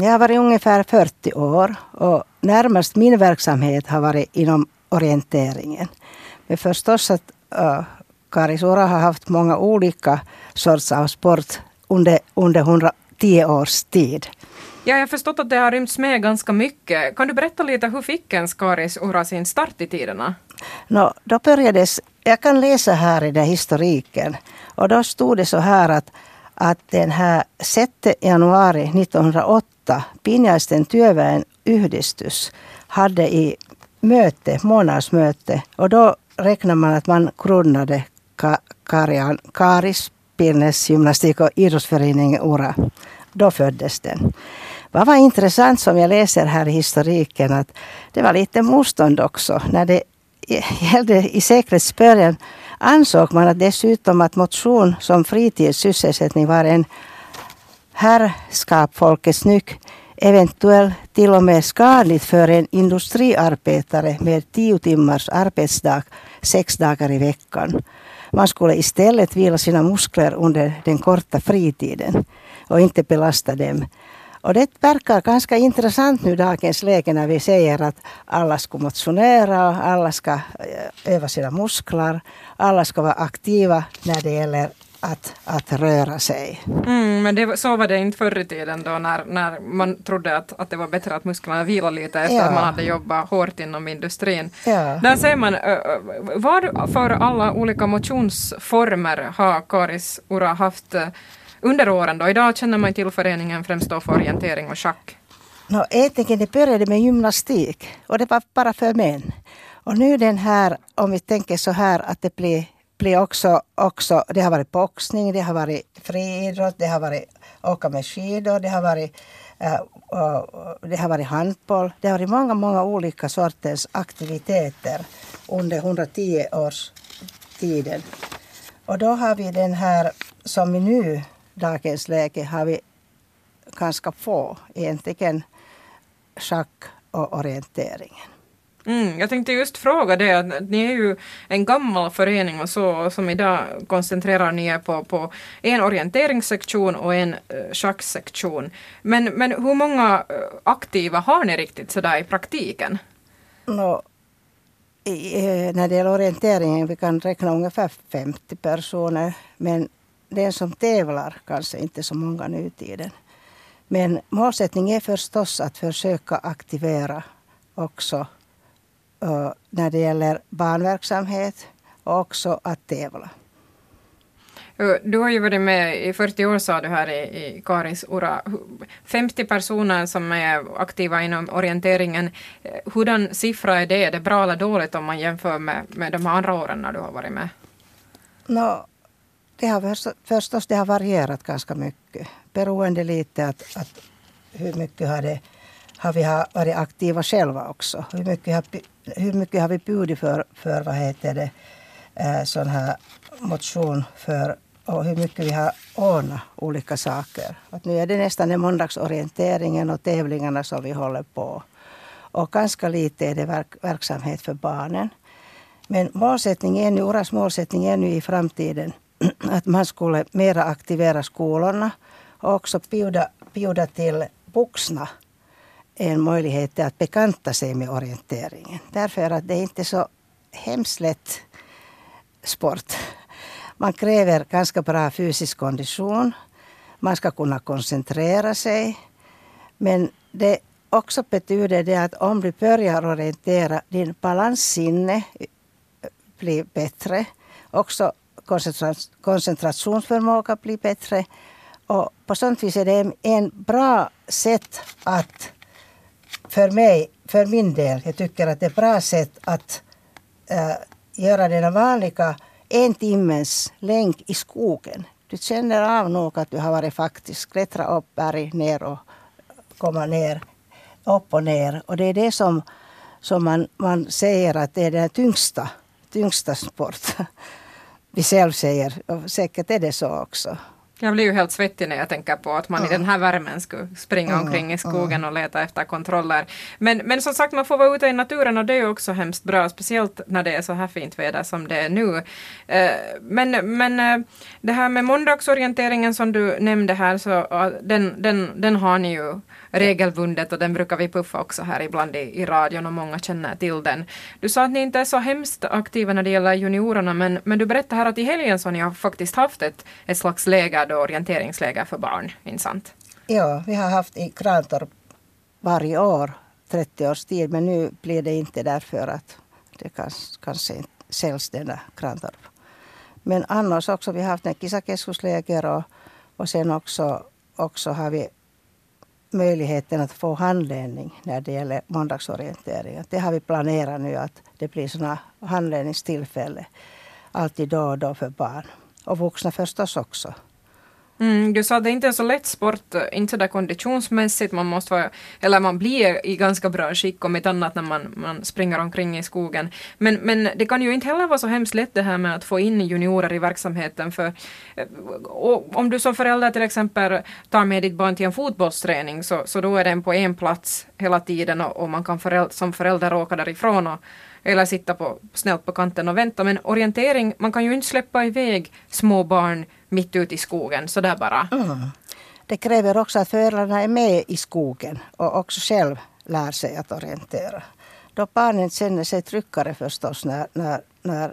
Jag har varit ungefär 40 år och närmast min verksamhet har varit inom orienteringen. Men förstås att uh, Karisura har haft många olika sorts av sport under, under 110 års tid. Ja, jag har förstått att det har rymts med ganska mycket. Kan du berätta lite, hur fick en Skaris Ura sin start i tiderna? No, då börjades, jag kan läsa här i den historiken. Och då stod det så här att, att den här 6 januari 1908 Pinjaisten työväen yhdistys hade i möte, månadsmöte och då räknar man att man grundade Karian, Karis Pilnes gymnastik och idrottsförening Ura. Då föddes den. Vad var intressant som jag läser här i historiken att det var lite motstånd också. När det gällde i seklets början ansåg man att dessutom att motion som fritidssysselsättning var en herrskapfolkets nyck eventuellt till och med skadligt för en industriarbetare med tio timmars arbetsdag sex dagar i veckan. Man skulle istället vila sina muskler under den korta fritiden och inte belasta dem. Och det verkar ganska intressant nu dagens läge när vi säger att alla ska motionera, alla ska eh, öva sina muskler, alla ska vara aktiva när det gäller att, att röra sig. Mm, men det, så var det inte förr i tiden då när, när man trodde att, att det var bättre att musklerna vilade lite efter ja. att man hade jobbat hårt inom industrin. Ja. Där ser man, vad för alla olika motionsformer har Karis Ura haft under åren då? Idag känner man till föreningen främst då för orientering och schack. No, egentligen det började med gymnastik och det var bara för män. Och nu den här, om vi tänker så här att det blir, blir också, också, det har varit boxning, det har varit friidrott, det har varit åka med skidor, det har varit Uh, det har varit handboll. Det har varit många, många olika sorters aktiviteter under 110 års tiden. Och då har vi den här som vi nu dagens läge har vi ganska få egentligen schack och orienteringen. Mm, jag tänkte just fråga det, att ni är ju en gammal förening och så som idag koncentrerar ni er på, på en orienteringssektion och en uh, schacksektion. Men, men hur många uh, aktiva har ni riktigt sådär i praktiken? No, i, eh, när det gäller orienteringen, vi kan räkna ungefär 50 personer. Men den som tävlar kanske inte så många nu i tiden. Men målsättningen är förstås att försöka aktivera också när det gäller barnverksamhet och också att tävla. Du har ju varit med i 40 år sa du här i, i Karis Ura. 50 personer som är aktiva inom orienteringen. Hurdan siffra är det? Är det bra eller dåligt om man jämför med, med de andra åren när du har varit med? No, det har förstås det har varierat ganska mycket. Beroende lite att, att hur mycket har, det, har vi varit aktiva själva också. Hur mycket har, hur mycket har vi bjudit för, för vad heter det, eh, sån här motion för och hur mycket vi har ordnat olika saker. Att nu är det nästan den måndagsorienteringen och tävlingarna som vi håller på. Och ganska lite är det verk, verksamhet för barnen. Men målsättningen är nu, Oras målsättning är nu i framtiden att man skulle mera aktivera skolorna och också bjuda, bjuda till vuxna en möjlighet att bekanta sig med orienteringen. Därför att det är inte så hemskt lätt sport. Man kräver ganska bra fysisk kondition. Man ska kunna koncentrera sig. Men det också betyder det att om du börjar orientera, din balanssinne blir bättre. Också koncentrationsförmåga blir bättre. Och på sånt vis är det en bra sätt att, för mig, för min del, jag tycker att det är ett bra sätt att äh, göra den vanliga en timmes länk i skogen. Du känner av nog att du har varit faktiskt klättra upp berg, ner och komma ner, upp och ner. Och det är det som, som man, man säger att det är den tyngsta, tyngsta sport. vi själv säger. Och säkert är det så också. Jag blir ju helt svettig när jag tänker på att man mm. i den här värmen skulle springa mm. omkring i skogen mm. och leta efter kontroller. Men, men som sagt, man får vara ute i naturen och det är också hemskt bra, speciellt när det är så här fint väder som det är nu. Eh, men, men eh, det här med måndagsorienteringen som du nämnde här, så den, den, den har ni ju regelbundet och den brukar vi puffa också här ibland i, i radion och många känner till den. Du sa att ni inte är så hemskt aktiva när det gäller juniorerna men, men du berättade här att i helgen så har ni faktiskt haft ett, ett slags läger, då, orienteringsläger för barn, intressant? Ja, vi har haft i Krantorp varje år 30 års tid men nu blir det inte därför att det kanske inte säljs denna Krantorp. Men annars också, vi har haft en kisakeskusläger och, och sen också, också har vi möjligheten att få handledning när det gäller måndagsorientering. Det har vi planerat nu att det blir sådana handledningstillfällen alltid då och då för barn. Och vuxna förstås också. Mm, du sa att det inte är så lätt sport, eh, inte sådär konditionsmässigt, man måste vara, eller man blir i ganska bra skick om inte annat när man, man springer omkring i skogen. Men, men det kan ju inte heller vara så hemskt lätt det här med att få in juniorer i verksamheten för eh, om du som förälder till exempel tar med ditt barn till en fotbollsträning så, så då är den på en plats hela tiden och, och man kan föräld, som förälder åka därifrån och, eller sitta på, snällt på kanten och vänta. Men orientering, man kan ju inte släppa iväg små barn mitt ute i skogen sådär bara. Mm. Det kräver också att föräldrarna är med i skogen och också själv lär sig att orientera. Då barnen känner sig tryggare förstås när, när, när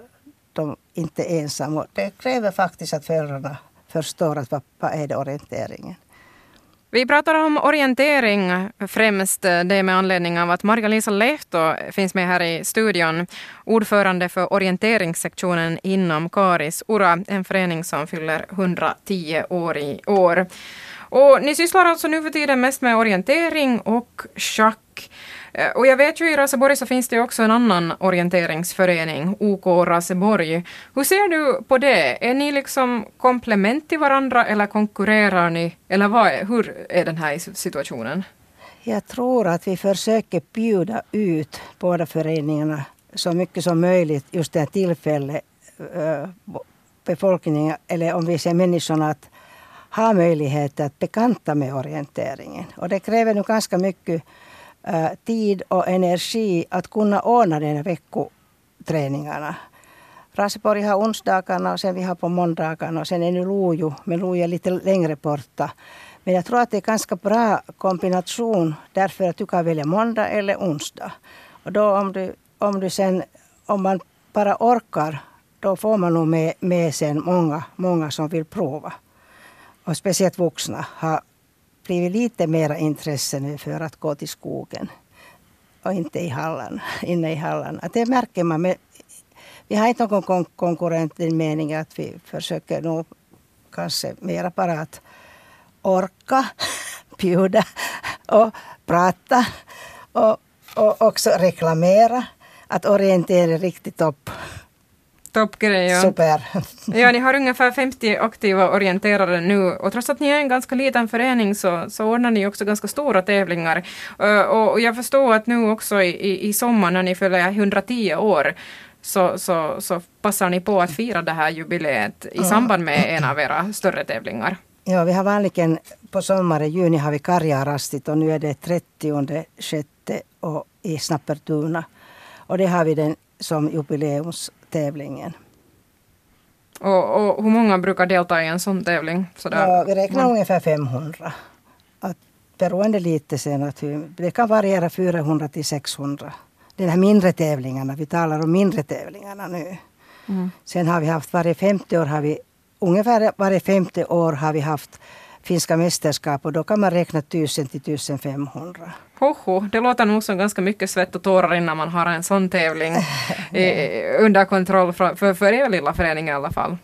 de inte är ensamma. Det kräver faktiskt att föräldrarna förstår att vad, vad är det orienteringen. Vi pratar om orientering främst det med anledning av att Marga-Lisa Lehto finns med här i studion. Ordförande för orienteringssektionen inom Karis Ura, en förening som fyller 110 år i år. Och ni sysslar alltså nu för tiden mest med orientering och schack. Eh, och jag vet ju i Raseborg så finns det också en annan orienteringsförening, OK Raseborg. Hur ser du på det? Är ni liksom komplement till varandra eller konkurrerar ni? Eller vad är, hur är den här situationen? Jag tror att vi försöker bjuda ut båda föreningarna så mycket som möjligt just det här tillfället eh, befolkningen, eller om vi ser människorna, att ha möjlighet att bekanta med orienteringen. Och det kräver nu ganska mycket Eh, tid och energi att kunna ordna den här veckoträningarna. Raseborg har onsdagarna och sen vi har på måndagarna och sen är nu Lojo, men Lojo är lite längre borta. Men jag tror att det är ganska bra kombination därför att du kan välja måndag eller onsdag. Och då om du, om du sen, om man bara orkar, då får man nog med, med sen många, många som vill prova. Och speciellt vuxna har blivit lite mer intresse nu för att gå till skogen och inte i hallan, inne i hallan. det märker man. Men vi har inte någon kon konkurrent i meningen att vi försöker nog kanske mera bara att orka bjuda och prata och, och också reklamera att orientera riktigt upp Toppgrej. Ja. Super. ja, ni har ungefär 50 aktiva orienterare nu och trots att ni är en ganska liten förening så, så ordnar ni också ganska stora tävlingar. Uh, och jag förstår att nu också i, i sommar när ni fyller 110 år så, så, så passar ni på att fira det här jubileet i samband med en av era större tävlingar. Ja, vi har vanligen på sommaren, juni har vi karjarastit och nu är det 30 sjätte och i Snappertuna. Och det har vi den som jubileums tävlingen. Och, och, hur många brukar delta i en sån tävling? Sådär. Ja, vi räknar Man... ungefär 500. Att, beroende lite sen att det kan variera 400 till 600. De här mindre tävlingarna, vi talar om mindre tävlingarna nu. Mm. Sen har vi haft varje femte år har vi ungefär varje femte år har vi haft finska mästerskap och då kan man räkna 1000 till 1500. Hoho, det låter nog som ganska mycket svett och tårar innan man har en sån tävling under kontroll för, för, för er lilla förening i alla fall.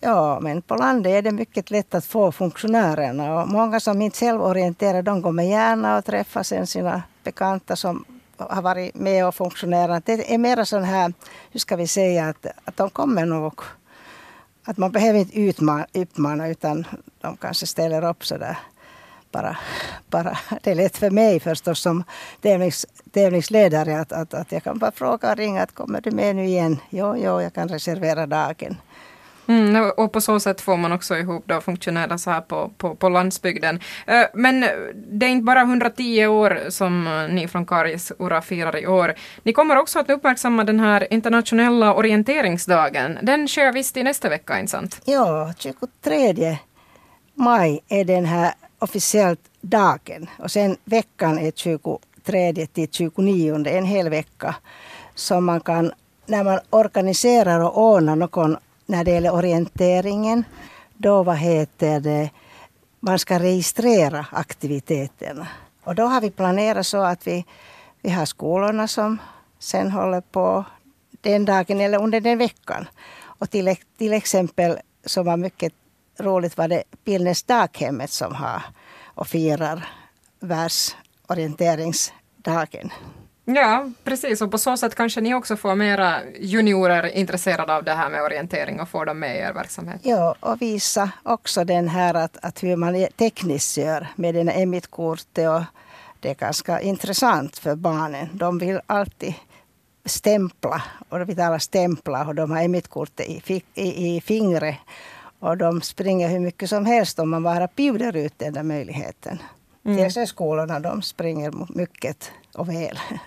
Ja, men på landet är det mycket lätt att få funktionärerna och många som inte själv orienterar de kommer gärna och träffar sen sina bekanta som har varit med och funktionerat. Det är mer sån här, hur ska vi säga, att, att de kommer nog att man behöver inte utmana, uppmana utan de kanske ställer upp sådär bara, bara. Det är lätt för mig förstås som tävlings, tävlingsledare att, att, att jag kan bara fråga och ringa att kommer du med nu igen? Jo, jo, jag kan reservera dagen. Mm, och på så sätt får man också ihop då funktionella så här på, på, på landsbygden. Eh, men det är inte bara 110 år som eh, ni från Karis Ura firar i år. Ni kommer också att uppmärksamma den här internationella orienteringsdagen. Den sker visst i nästa vecka, inte sant? Ja, 23 maj är den här officiellt dagen. Och sen veckan är 23 till 29, en hel vecka. Så man kan, när man organiserar och ordnar någon när det gäller orienteringen, då vad heter det, man ska registrera aktiviteterna. Och då har vi planerat så att vi, vi har skolorna som sen håller på den dagen eller under den veckan. Och till, till exempel, som var mycket roligt, var det Pilnäs daghemmet som har och firar världsorienteringsdagen. Ja, precis. Och på så sätt kanske ni också får mera juniorer intresserade av det här med orientering och får dem med i er verksamhet. Ja, och visa också den här att, att hur man tekniskt gör med den emitkortet. Och det är ganska intressant för barnen. De vill alltid stämpla, och vi talar stämpla, och de har emitkortet i, i, i fingret. Och de springer hur mycket som helst om man bara bjuder ut den där möjligheten. Mm. Till skolorna de springer mycket och väl.